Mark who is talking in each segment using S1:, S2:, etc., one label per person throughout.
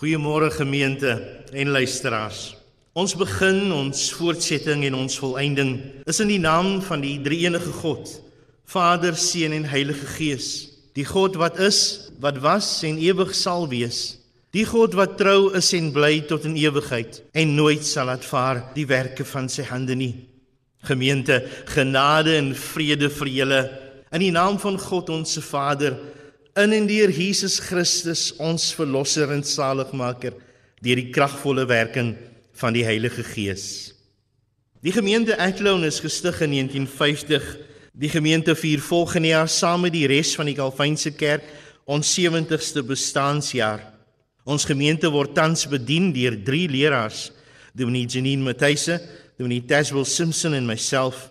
S1: Goeiemôre gemeente en luisteraars. Ons begin ons voortsetting en ons volëinding is in die naam van die drie-enige God, Vader, Seun en Heilige Gees. Die God wat is, wat was en ewig sal wees. Die God wat trou is en bly tot in ewigheid en nooit sal laat vaar die werke van sy hande nie. Gemeente, genade en vrede vir julle in die naam van God ons se Vader in en deur Jesus Christus ons verlosser en saligmaker deur die kragvolle werking van die Heilige Gees. Die gemeente Athlone is gestig in 1950. Die gemeente vier volgende jaar saam met die res van die Calvynse kerk ons 70ste bestaanjaar. Ons gemeente word tans bedien deur drie leraars: Dominee Janine Matthys, Dominee Taswell Simpson en myself.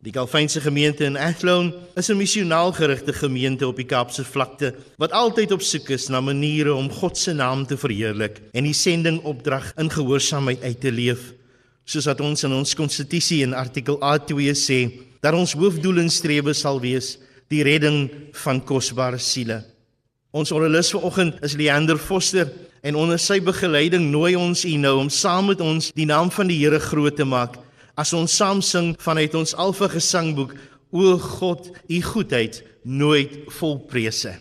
S1: Die Calvynse gemeente in Athlone is 'n missionaal gerigte gemeente op die Kaapse vlakte wat altyd op soek is na maniere om God se naam te verheerlik en die sending opdrag in gehoorsaamheid uit te leef. Soos wat ons in ons konstitusie in artikel A2 sê, dat ons hoofdoel en strewe sal wees die redding van kosbare siele. Ons orrelis vanoggend is Leander Foster en onder sy begeleiding nooi ons u nou om saam met ons die naam van die Here groot te maak as ons saam sing vanuit ons Alfa gesangboek O God, u goedheid nooit volprese.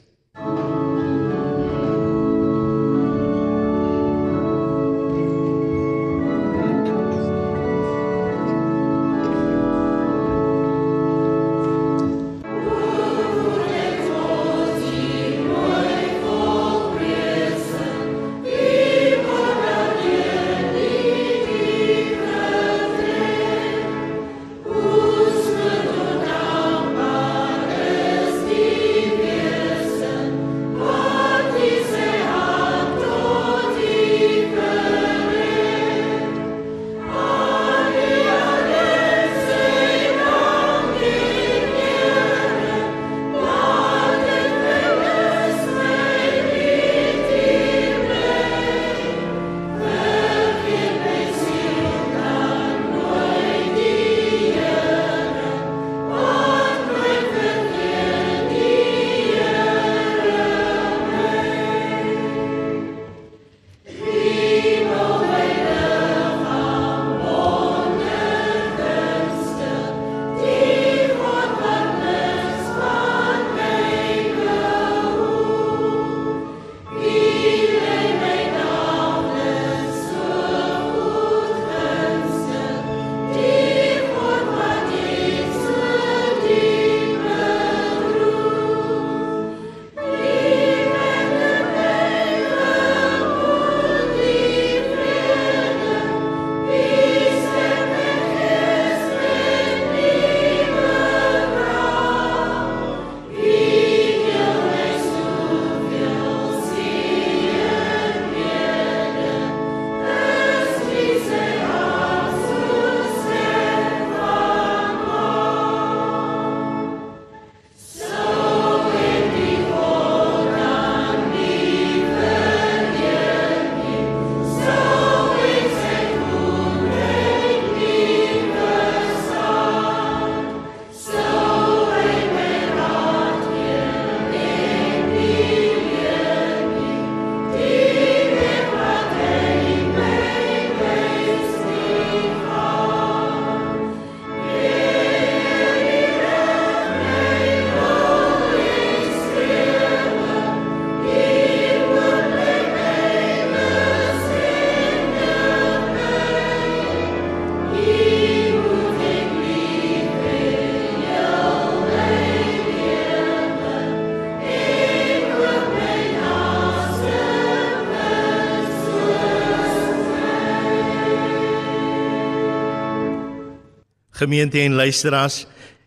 S1: Gemeente en luisteraars,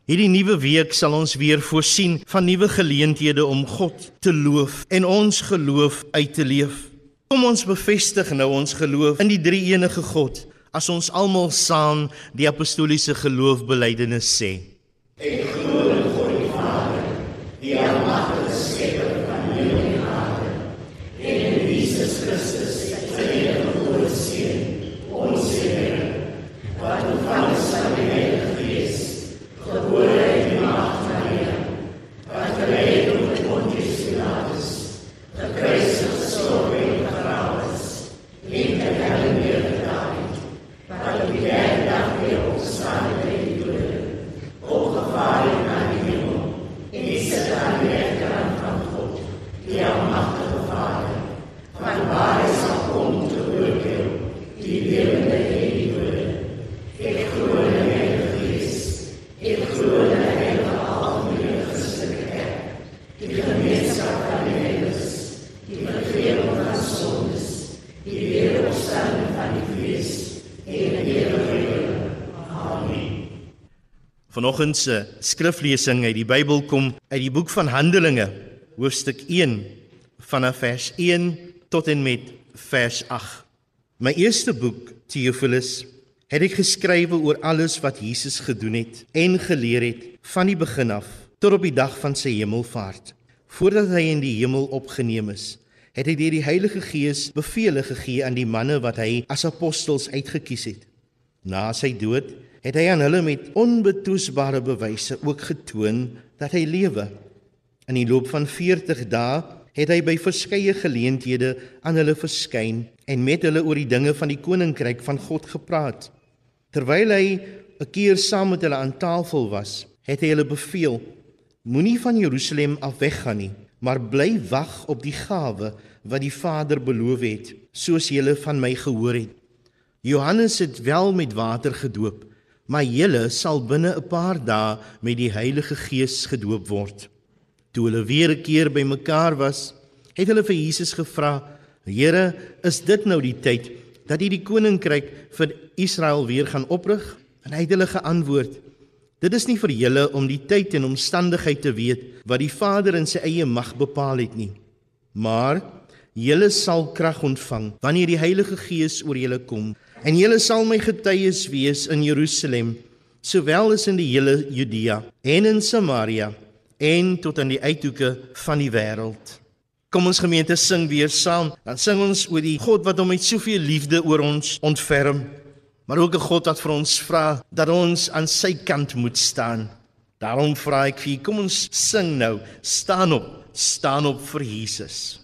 S1: hierdie nuwe week sal ons weer voorsien van nuwe geleenthede om God te loof en ons geloof uit te leef. Kom ons bevestig nou ons geloof in die drie-enige God as ons almal saam die apostoliese geloofbelijdenis sê.
S2: Ek glo in God die Vader, die almagtige skepper van hemel en aarde, en in Jesus Christus, sy enige gebore Seun, ons Here, wat ontvang is van die Heilige Gees, gebore uit die maagd Maria, wat gelei het onder Pontius Pilatus, gekruisig, gestorwe en begrawe is,
S1: Vanoggend se skriflesing uit die Bybel kom uit die boek van Handelinge, hoofstuk 1 vanaf vers 1 tot en met vers 8. My eerste boek, Theophilus, het ek geskrywe oor alles wat Jesus gedoen het en geleer het van die begin af tot op die dag van sy hemelvaart. Voordat hy in die hemel opgeneem is, het hy deur die Heilige Gees beveel gegee aan die manne wat hy as apostels uitgekies het. Na sy dood het hy aan hulle met onbetwisbare bewyse ook getoon dat hy lewe. In die loop van 40 dae het hy by verskeie geleenthede aan hulle verskyn en met hulle oor die dinge van die koninkryk van God gepraat. Terwyl hy 'n keer saam met hulle aan tafel was, het hy hulle beveel: Moenie van Jerusalem af weggaan nie, maar bly wag op die gawe wat die Vader beloof het, soos julle van my gehoor het. Johannes het wel met water gedoop, maar julle sal binne 'n paar dae met die Heilige Gees gedoop word. Toe hulle weer 'n keer bymekaar was, het hulle vir Jesus gevra: "Here, is dit nou die tyd dat U die koninkryk vir Israel weer gaan oprig?" En hy het hulle geantwoord: "Dit is nie vir julle om die tyd en omstandigheid te weet wat die Vader in sy eie mag bepaal het nie, maar julle sal krag ontvang wanneer die Heilige Gees oor julle kom." En julle sal my getuies wees in Jerusalem, sowel as in die hele Judea en in Samaria en tot aan die uithoeke van die wêreld. Kom ons gemeente sing weer saam. Dan sing ons oor die God wat hom met soveel liefde oor ons ontferm, maar ook 'n God wat vir ons vra dat ons aan sy kant moet staan. Daarom vra ek vir, kom ons sing nou. Staan op, staan op vir Jesus.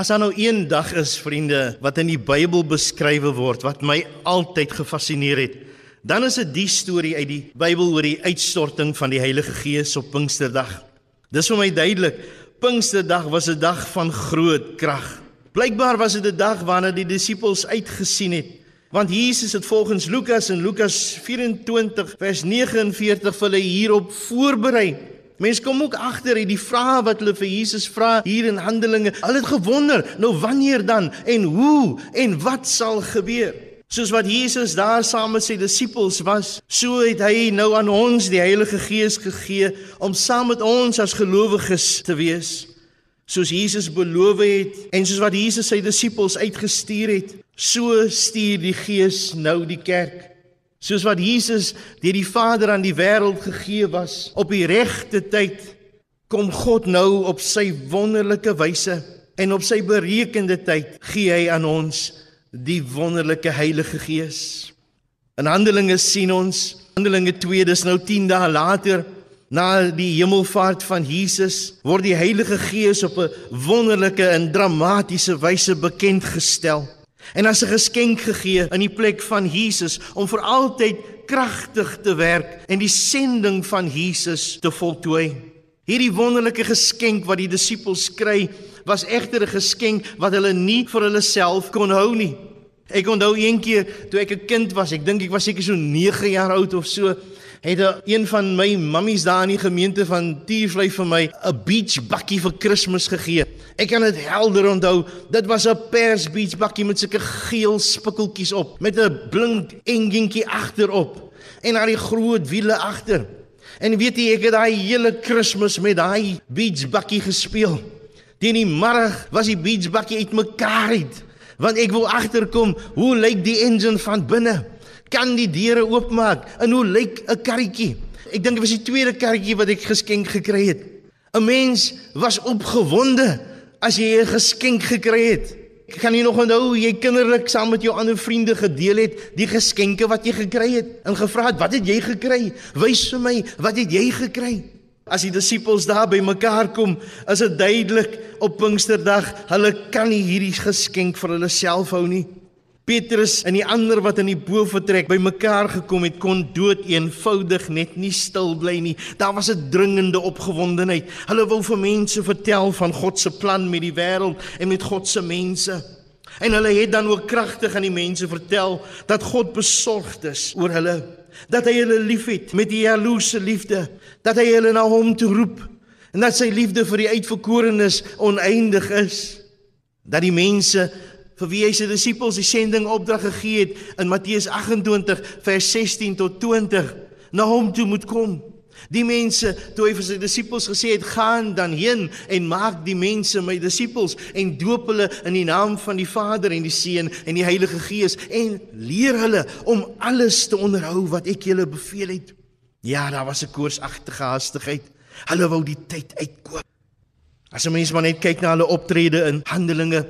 S1: As daar nou een dag is, vriende, wat in die Bybel beskrywe word wat my altyd gefassineer het, dan is dit die storie uit die Bybel oor die uitstorting van die Heilige Gees op Pinksterdag. Dis vir my duidelik, Pinksterdag was 'n dag van groot krag. Blykbaar was dit 'n dag waarna die disippels uitgesien het, want Jesus het volgens Lukas in Lukas 24 vers 49 vir hulle hierop voorberei. Mense kom ook agter uit die vrae wat hulle vir Jesus vra hier in Handelinge. Hulle het gewonder, nou wanneer dan en hoe en wat sal gebeur? Soos wat Jesus daar saam met sy disippels was, so het hy nou aan ons die Heilige Gees gegee om saam met ons as gelowiges te wees. soos Jesus beloof het en soos wat Jesus sy disippels uitgestuur het, so stuur die Gees nou die kerk. Soos wat Jesus deur die Vader aan die wêreld gegee was op die regte tyd, kom God nou op sy wonderlike wyse en op sy berekende tyd gee hy aan ons die wonderlike Heilige Gees. In Handelinge sien ons Handelinge 2 dis nou 10 dae later Na die hemelvaart van Jesus word die Heilige Gees op 'n wonderlike en dramatiese wyse bekend gestel en as 'n geskenk gegee in die plek van Jesus om vir altyd kragtig te werk en die sending van Jesus te voltooi. Hierdie wonderlike geskenk wat die disippels kry, was egter 'n geskenk wat hulle nie vir hulle self kon hou nie. Ek onthou eendag toe ek 'n kind was, ek dink ek was seker so 9 jaar oud of so, het een van my mammies daar in die gemeente van Tiervlei vir my 'n beach bakkie vir Kersfees gegee. Ek kan dit helder onthou. Dit was 'n pers beach bakkie met sulke geel spikkeltjies op met 'n blink enjintjie agterop en al die groot wiele agter. En weet jy ek het daai hele Kersfees met daai beach bakkie gespeel. Teen die middag was die beach bakkie uitmekaar uit want ek wou agterkom hoe lyk die engine van binne kan die deure oopmaak. En hoe lyk 'n karretjie? Ek dink dit was die tweede karretjie wat ek geskenk gekry het. 'n Mens was opgewonde as jy 'n geskenk gekry het. Ek kan nie nog onthou hoe jy kinderlik saam met jou ander vriende gedeel het die geskenke wat jy gekry het en gevra het, "Wat het jy gekry? Wys vir my, wat het jy gekry?" As die disippels daar by mekaar kom, is dit duidelik op Pinksterdag, hulle kan nie hierdie geskenk vir hulle self hou nie. Petrus en die ander wat in die boefretrek bymekaar gekom het, kon dood eenvoudig net nie stil bly nie. Daar was 'n dringende opgewondenheid. Hulle wou vir mense vertel van God se plan met die wêreld en met God se mense. En hulle het dan ook kragtig aan die mense vertel dat God besorgd is oor hulle, dat hy hulle liefhet met die jaloese liefde, dat hy hulle na hom toe roep en dat sy liefde vir die uitverkorenes oneindig is. Dat die mense vir wie hy sy disippels die sending opdrag gegee het in Matteus 28 vers 16 tot 20 na hom toe moet kom. Die mense toe hy vir sy disippels gesê het gaan dan heen en maak die mense my disippels en doop hulle in die naam van die Vader en die Seun en die Heilige Gees en leer hulle om alles te onderhou wat ek julle beveel het. Ja, daar was 'n koorsagtige haastigheid. Hulle wou die tyd uitkoop. As 'n mens maar net kyk na hulle optrede in Handelinge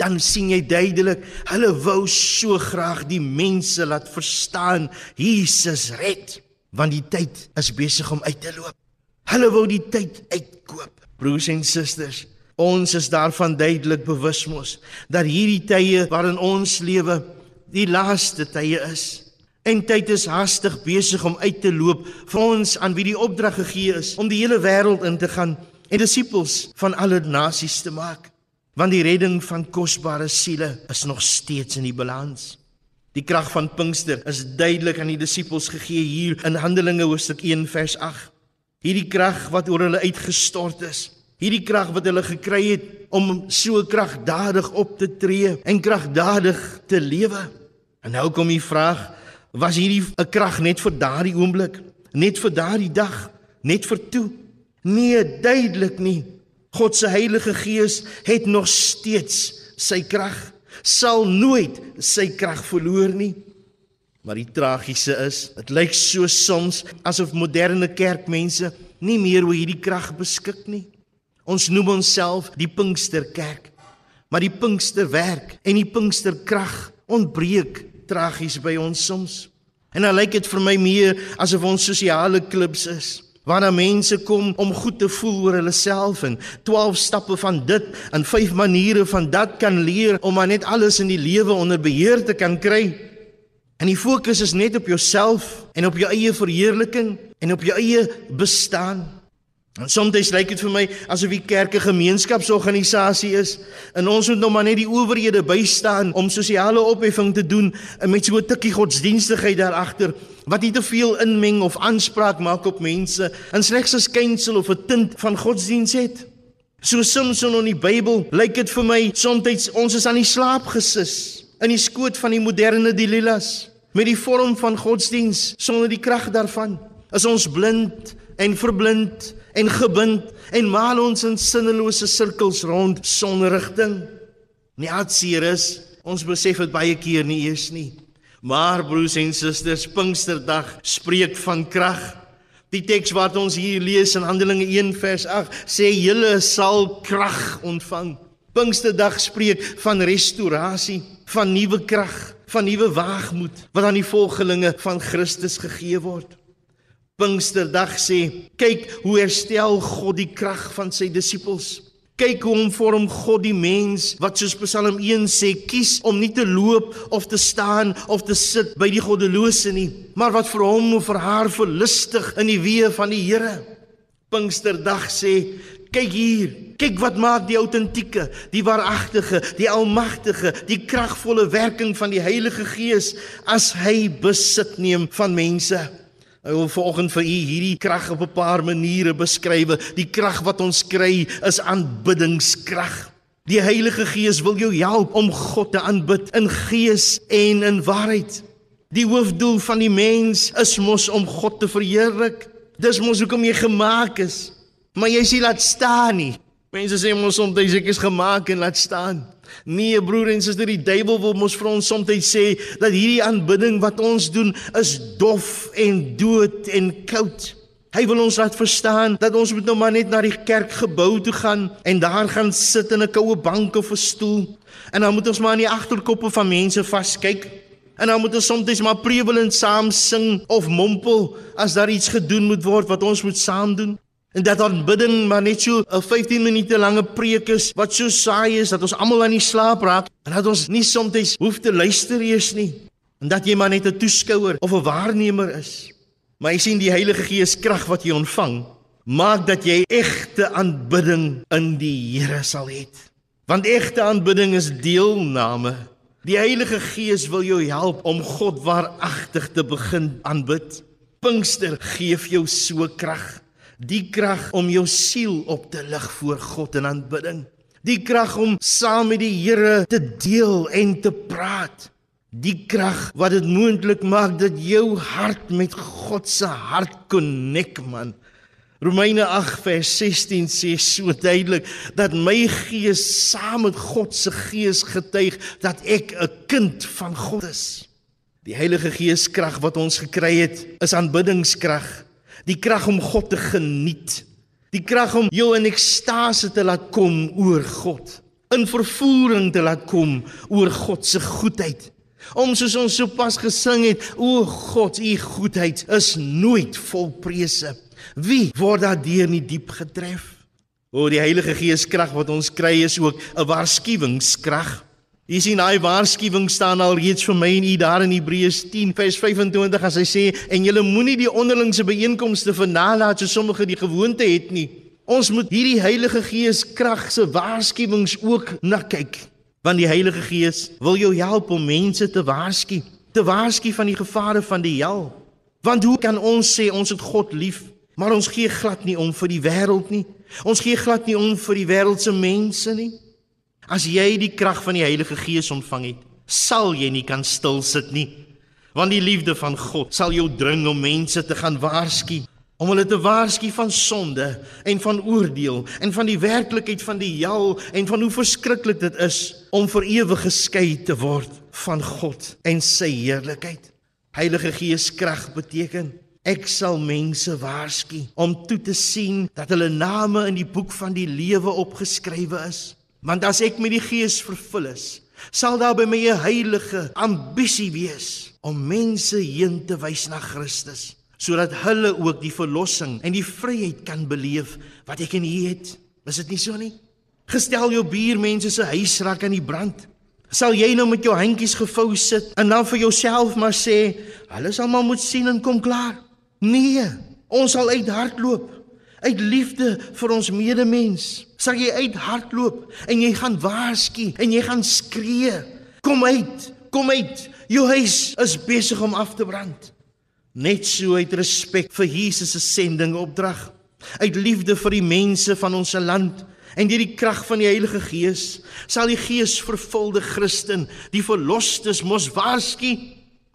S1: dan sien jy duidelik hulle wou so graag die mense laat verstaan Jesus red want die tyd is besig om uit te loop. Hulle wou die tyd uitkoop. Broers en susters, ons is daarvan duidelik bewus mos dat hierdie tye waarin ons lewe die laaste tye is. En tyd is haastig besig om uit te loop vir ons aan wie die opdrag gegee is om die hele wêreld in te gaan en disippels van alle nasies te maak want die redding van kosbare siele is nog steeds in die balans. Die krag van Pinkster is duidelik aan die disippels gegee hier in Handelinge hoofstuk 1 vers 8. Hierdie krag wat oor hulle uitgestort is, hierdie krag wat hulle gekry het om so kragdadig op te tree en kragdadig te lewe. En nou kom die vraag, was hierdie 'n krag net vir daardie oomblik, net vir daardie dag, net vir toe? Nee, duidelik nie. God se Heilige Gees het nog steeds sy krag, sal nooit sy krag verloor nie. Maar die tragiese is, dit lyk so soms asof moderne kerkmense nie meer oor hierdie krag beskik nie. Ons noem onsself die Pinksterkerk, maar die Pinksterwerk en die Pinksterkrag ontbreek tragies by ons soms. En dan lyk dit vir my meer asof ons sosiale klubs is waarna mense kom om goed te voel oor hulle self en 12 stappe van dit en 5 maniere van dat kan leer om maar net alles in die lewe onder beheer te kan kry. En die fokus is net op jouself en op jou eie verheerliking en op jou eie bestaan. En soms lyk dit vir my asof die kerk 'n gemeenskapsorganisasie is en ons moet nou maar net die owerhede bystaan om sosiale opheffing te doen en met so 'n tikkie godsdienstigheid daar agter wat nie te veel inmeng of aanspraak maak op mense en slegs 'n skynsel of 'n tint van godsdiens het. So Samson in die Bybel lyk dit vir my soms ons is aan die slaap gesis in die skoot van die moderne Delilahs met die vorm van godsdiens sonder die krag daarvan. Is ons blind en verblind en gebind en maal ons in sinnelose sirkels rond sonder rigting. Nie hartseer is, ons besef dit baie keer nie eers nie. Maar broers en susters, Pinksterdag spreek van krag. Die teks wat ons hier lees in Handelinge 1 vers 8 sê julle sal krag ontvang. Pinksterdag spreek van restaurasie, van nuwe krag, van nuwe waagmoed wat aan die volgelinge van Christus gegee word. Pinksterdag sê, kyk hoe herstel God die krag van sy disippels. Kyk hoe hom vorm God die mens wat soos Psalm 1 sê, kies om nie te loop of te staan of te sit by die goddelose nie, maar wat vir hom of vir haar verlustig in die weë van die Here. Pinksterdag sê, kyk hier, kyk wat maak die autentieke, die waaragtige, die almagtige, die kragvolle werking van die Heilige Gees as hy besit neem van mense. Hy wil vanoggend vir u hierdie krag op 'n paar maniere beskryf. Die krag wat ons kry is aanbiddingskrag. Die Heilige Gees wil jou help om God te aanbid in gees en in waarheid. Die hoofdoel van die mens is mos om God te verheerlik. Dis mos hoekom jy gemaak is. Maar jy sien laat staan nie. Mense sê mos soms ek is gemaak en laat staan. Nee broer en suster, die duiwel wil mos vir ons soms sê dat hierdie aanbidding wat ons doen is dof en dood en koud. Hy wil ons laat verstaan dat ons moet nou maar net na die kerkgebou toe gaan en daar gaan sit in 'n koue bank of 'n stoel en dan moet ons maar in die agterkoppe van mense vaskyk en dan moet ons soms maar prevelend saam sing of mompel as daar iets gedoen moet word wat ons moet saam doen. En dat aanbidding maar net so 'n 15 minute lange preek is wat so saai is dat ons almal aan die slaap raak en dat ons nie soms hoef te luister eers nie. En dat jy maar net 'n toeskouer of 'n waarnemer is. Maar jy sien die Heilige Gees krag wat jy ontvang, maak dat jy egte aanbidding in die Here sal hê. Want egte aanbidding is deelname. Die Heilige Gees wil jou help om God waaragtig te begin aanbid. Pinkster gee vir jou so krag die krag om jou siel op te lig voor God in aanbidding. Die krag om saam met die Here te deel en te praat. Die krag wat dit moontlik maak dat jou hart met God se hart konnek man. Romeine 8 vers 16 sê so duidelik dat my gees saam met God se gees getuig dat ek 'n kind van God is. Die Heilige Gees krag wat ons gekry het, is aanbiddingskrag die krag om God te geniet, die krag om jou in ekstase te laat kom oor God, in vervoering te laat kom oor God se goedheid. Om soos ons sopas gesing het, o God, u goedheid is nooit vol prese. Wie word daardeur nie diep getref? O die Heilige Gees krag wat ons kry is ook 'n waarskuwingskrag. Jy sien daai waarskuwing staan al reeds vir my en u daar in Hebreërs 10 vers 25 as hy sê en julle moenie die onderlingse byeenkomste vernalat so sommige die gewoonte het nie. Ons moet hierdie Heilige Gees krag se waarskuwings ook na kyk. Want die Heilige Gees wil jou help om mense te waarsku, te waarsku van die gevare van die hel. Want hoe kan ons sê ons het God lief, maar ons gee glad nie om vir die wêreld nie. Ons gee glad nie om vir die wêreldse mense nie. As jy die krag van die Heilige Gees ontvang het, sal jy nie kan stil sit nie. Want die liefde van God sal jou dring om mense te gaan waarsku, om hulle te waarsku van sonde en van oordeel en van die werklikheid van die hel en van hoe verskriklik dit is om vir ewig geskei te word van God en sy heerlikheid. Heilige Gees krag beteken ek sal mense waarsku om toe te sien dat hulle name in die boek van die lewe opgeskrywe is. Want as ek met die Gees vervul is, sal daar by my 'n heilige ambisie wees om mense heen te wys na Christus, sodat hulle ook die verlossing en die vryheid kan beleef wat ek in U het. Is dit nie so nie? Gestel jou buurmense se huisrak aan die brand. Sal jy nou met jou handjies gevou sit en dan vir jouself maar sê, hulle sal maar moet sien en kom klaar? Nee, ons sal uithardloop uit liefde vir ons medemens. Sal jy uithardloop en jy gaan waarsku en jy gaan skree. Kom uit, kom uit. Jou huis is besig om af te brand. Net so uit respek vir Jesus se sending opdrag. Uit liefde vir die mense van ons land en deur die krag van die Heilige Gees sal die geesvervulde Christen die verlosters mos waarsku.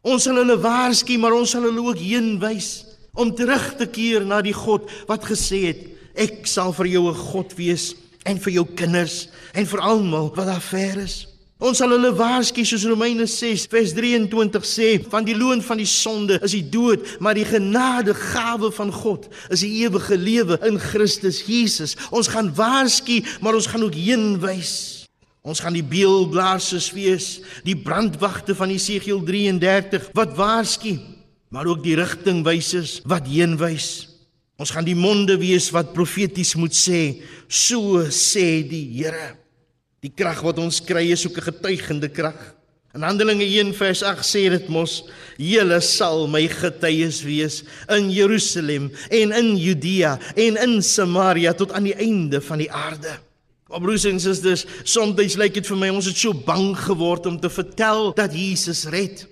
S1: Ons sal hulle waarsku, maar ons sal hulle ook heenwys om terug te keer na die God wat gesê het Ek sal vir jou 'n God wees en vir jou kinders en vir almal wat daar ver is. Ons sal hulle waarsku soos Romeine 6 vers 23 sê, van die loon van die sonde is die dood, maar die genade gawe van God is die ewige lewe in Christus Jesus. Ons gaan waarsku, maar ons gaan ook heenwys. Ons gaan die beelblaarses wees, die brandwagte van Jesegiel 33 wat waarsku, maar ook die rigtingwysers wat heenwys. Ons gaan die monde wees wat profeties moet sê, so sê die Here. Die krag wat ons kry is ook 'n getuigende krag. In Handelinge 1 vers 8 sê dit mos: "Julle sal my getuies wees in Jerusalem en in Judea en in Samaria tot aan die einde van die aarde." Maar broers en susters, soms lyk dit vir my ons het so bang geword om te vertel dat Jesus red.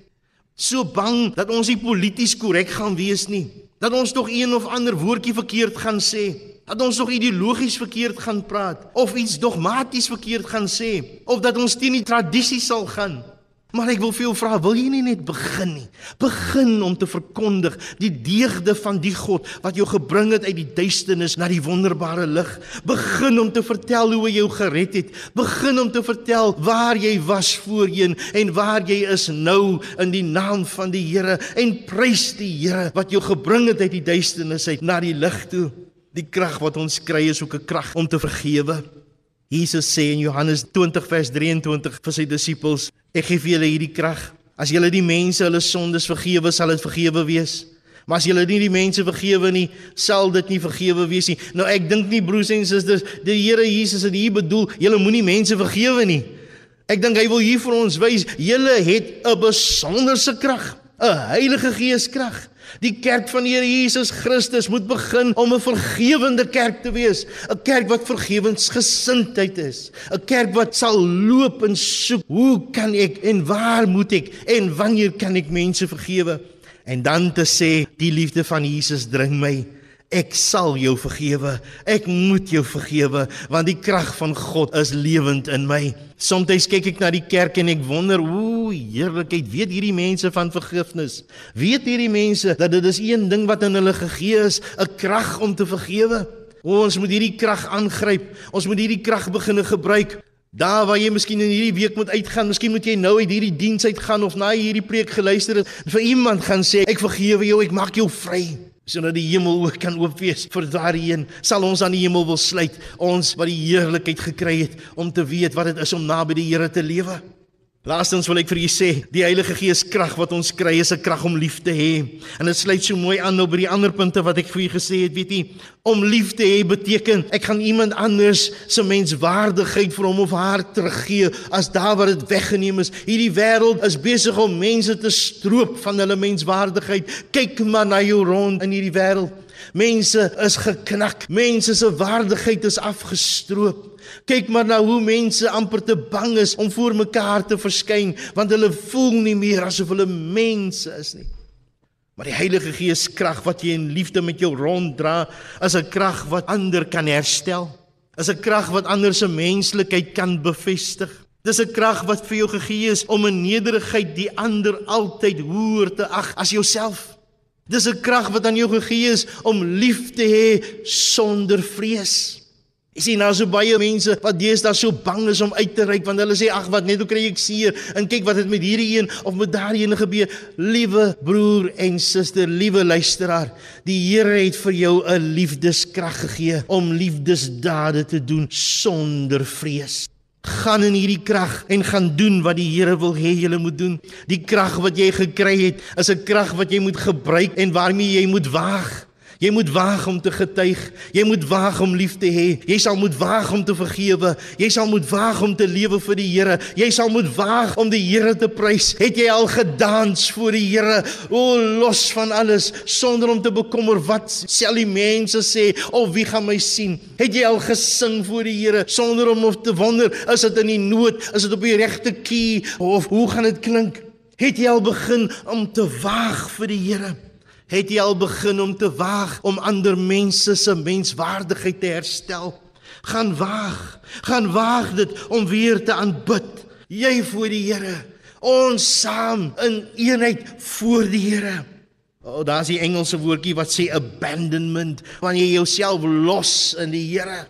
S1: So bang dat ons nie polities korrek gaan wees nie. Dat ons tog een of ander woordjie verkeerd gaan sê dat ons nog ideologies verkeerd gaan praat of iets dogmaties verkeerd gaan sê of dat ons teen die tradisie sal gaan. Maar ek wil vir jou vra, wil jy nie net begin nie? Begin om te verkondig die deugde van die God wat jou gebring het uit die duisternis na die wonderbare lig. Begin om te vertel hoe hy jou gered het. Begin om te vertel waar jy was voorheen en waar jy is nou in die naam van die Here en prys die Here wat jou gebring het uit die duisternis uit na die lig toe. Die krag wat ons kry is ook 'n krag om te vergewe. Jesus sê in Johannes 20 vers 23 vir sy disippels: "Ek gee vir julle hierdie krag. As julle die mense hulle sondes vergewe, sal dit vergewe wees. Maar as julle nie die mense vergewe nie, sal dit nie vergewe wees nie." Nou ek dink nie broers en susters, die Here Jesus het hier bedoel, julle moenie mense vergewe nie. Ek dink hy wil hier vir ons wys, julle het 'n besonderse krag, 'n Heilige Gees krag. Die kerk van die Here Jesus Christus moet begin om 'n vergewende kerk te wees, 'n kerk wat vergewensgesindheid is, 'n kerk wat sal loop en soek, hoe kan ek en waar moet ek en wanneer kan ek mense vergewe? En dan te sê, die liefde van Jesus dring my Ek sal jou vergewe. Ek moet jou vergewe want die krag van God is lewend in my. Soms kyk ek na die kerk en ek wonder, ooh, heerlikheid, weet hierdie mense van vergifnis? Weet hierdie mense dat dit is een ding wat in hulle gegee is, 'n krag om te vergewe? O, ons moet hierdie krag aangryp. Ons moet hierdie krag begine gebruik. Daar waar jy miskien in hierdie week moet uitgaan, miskien moet jy nou uit hierdie diens uitgaan of na hierdie preek geluister het, vir iemand gaan sê, ek vergewe jou, ek maak jou vry sodat die hemel ook kan oop wees vir daarheen. Sal ons aan die hemel wil sluit. Ons wat die heerlikheid gekry het om te weet wat dit is om naby die Here te lewe Laastens wil ek vir julle sê, die Heilige Gees krag wat ons kry is 'n krag om lief te hê. En dit sluit so mooi aan nou by die ander punte wat ek vir julle gesê het, weet jy, om lief te hê beteken ek gaan iemand anders se menswaardigheid vir hom of haar teruggee as daar waar dit weggeneem is. Hierdie wêreld is besig om mense te stroop van hulle menswaardigheid. Kyk maar na jou rond in hierdie wêreld. Mense is geknak. Mense se waardigheid is afgestroop. Kyk maar na hoe mense amper te bang is om voor mekaar te verskyn want hulle voel nie meer asof hulle mense is nie. Maar die Heilige Gees krag wat jy in liefde met jou ronddra, is 'n krag wat ander kan herstel. Is 'n krag wat ander se menslikheid kan bevestig. Dis 'n krag wat vir jou gegee is om in nederigheid die ander altyd hoër te ag as jouself. Dis 'n krag wat aan jou gegee is om lief te hê sonder vrees. Jy sien nou so baie mense wat deesdae so bang is om uit te reik want hulle sê ag wat net hoe kry ek seer en kyk wat het met hierdie een of met daardie een gebeur. Liewe broer en suster, liewe luisteraar, die Here het vir jou 'n liefdeskrag gegee om liefdesdade te doen sonder vrees. Gaan in hierdie krag en gaan doen wat die Here wil hê jy moet doen. Die krag wat jy gekry het, is 'n krag wat jy moet gebruik en waarmee jy moet waag. Jy moet waag om te getuig. Jy moet waag om lief te hê. Jy sal moet waag om te vergewe. Jy sal moet waag om te lewe vir die Here. Jy sal moet waag om die Here te prys. Het jy al gedans voor die Here? O, los van alles sonder om te bekommer wat sal die mense sê of wie gaan my sien? Het jy al gesing voor die Here sonder om of te wonder is dit in die noot, is dit op die regte key of hoe gaan dit klink? Het jy al begin om te waag vir die Here? Het jy al begin om te waag om ander mense se menswaardigheid te herstel. Gaan waag, gaan waag dit om weer te aanbid. Jy voor die Here, ons saam in eenheid voor die Here. Oh, daar's die Engelse woordjie wat sê abandonment, wanneer jy jouself los in die Here.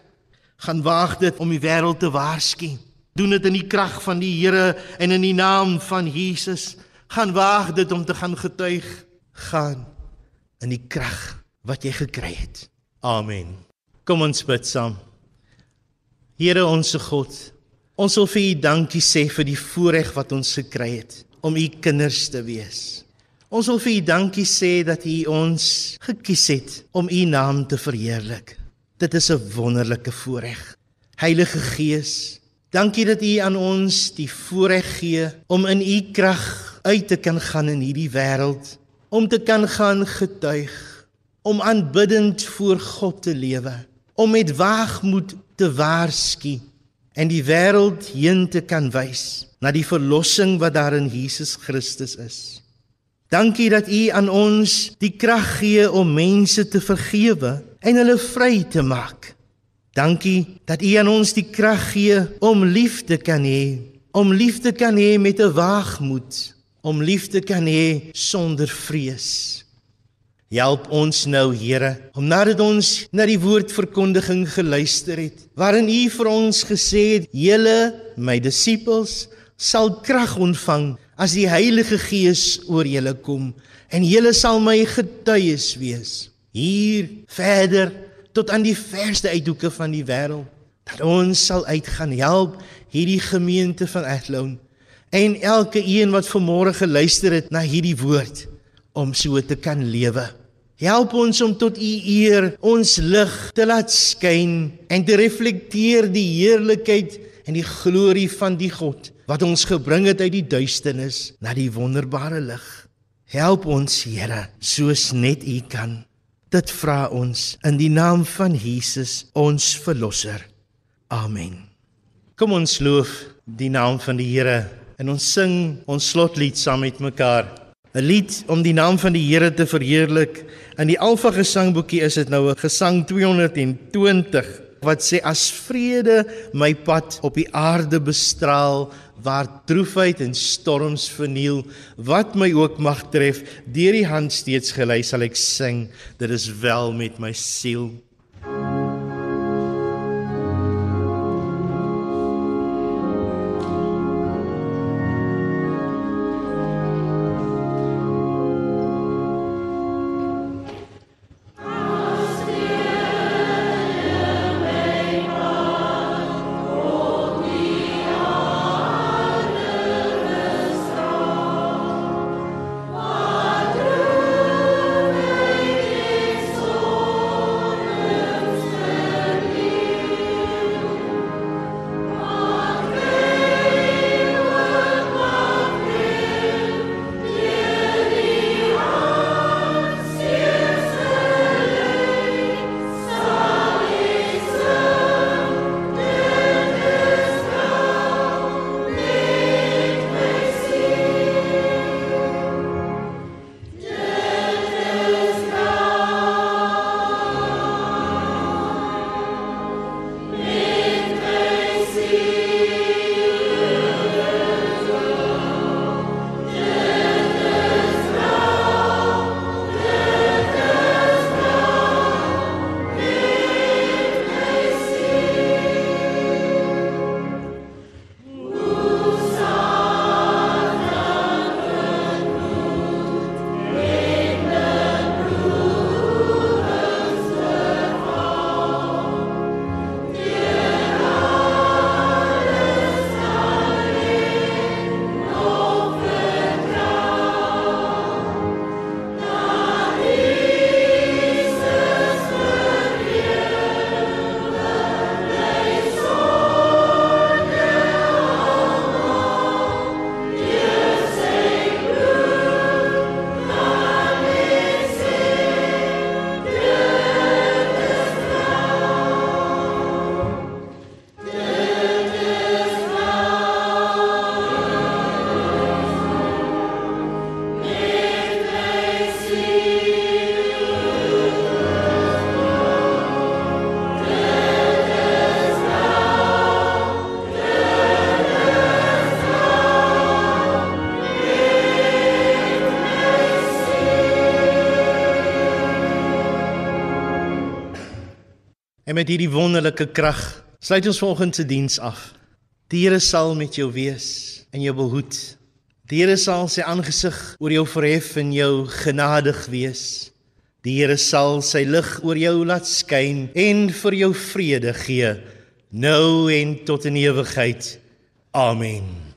S1: Gaan waag dit om die wêreld te waarsku. Doen dit in die krag van die Here en in die naam van Jesus. Gaan waag dit om te gaan getuig. Gaan in die krag wat jy gekry het. Amen. Kom ons bid saam. Here onsse God, ons wil vir U dankie sê vir die voorreg wat ons gekry het om U kinders te wees. Ons wil vir U dankie sê dat U ons gekies het om U naam te verheerlik. Dit is 'n wonderlike voorreg. Heilige Gees, dankie dat U aan ons die voorreg gee om in U krag uit te kan gaan in hierdie wêreld, om te kan gaan getuig, om aanbiddend voor God te lewe, om met waagmoed te waarsku en die wêreld heen te kan wys na die verlossing wat daar in Jesus Christus is. Dankie dat U aan ons die krag gee om mense te vergewe en hulle vry te maak. Dankie dat U aan ons die krag gee om lief te kan hê, om lief te kan hê met 'n waagmoed, om lief te kan hê sonder vrees. Help ons nou, Here, om nadat ons na die woordverkondiging geluister het, waarin U vir ons gesê het: "Julle, my disippels, sal krag ontvang as die Heilige Gees oor julle kom, en julle sal my getuies wees hier verder tot aan die verste uithoeke van die wêreld." Dat ons sal uitgaan help hierdie gemeente van Athlone en elke een wat vanmôre geluister het na hierdie woord om so te kan lewe. Help ons om tot U eer ons lig te laat skyn en te reflekteer die heerlikheid en die glorie van die God wat ons gebring het uit die duisternis na die wonderbare lig. Help ons, Here, soos net U kan. Dit vra ons in die naam van Jesus, ons verlosser. Amen. Kom ons loof die naam van die Here en ons sing ons slotlied saam met mekaar. 'n lied om die naam van die Here te verheerlik. In die Alfa gesangboekie is dit nou 'n gesang 220 wat sê as vrede my pad op die aarde bestraal waar droefheid en storms verniel wat my ook mag tref deur die hand steeds gelei sal ek sing dit is wel met my siel met hierdie wonderlike krag sluit ons vanoggend se diens af. Die Here sal met jou wees en jou behoed. Die Here sal sy aangesig oor jou verhef en jou genadig wees. Die Here sal sy lig oor jou laat skyn en vir jou vrede gee nou en tot in ewigheid. Amen.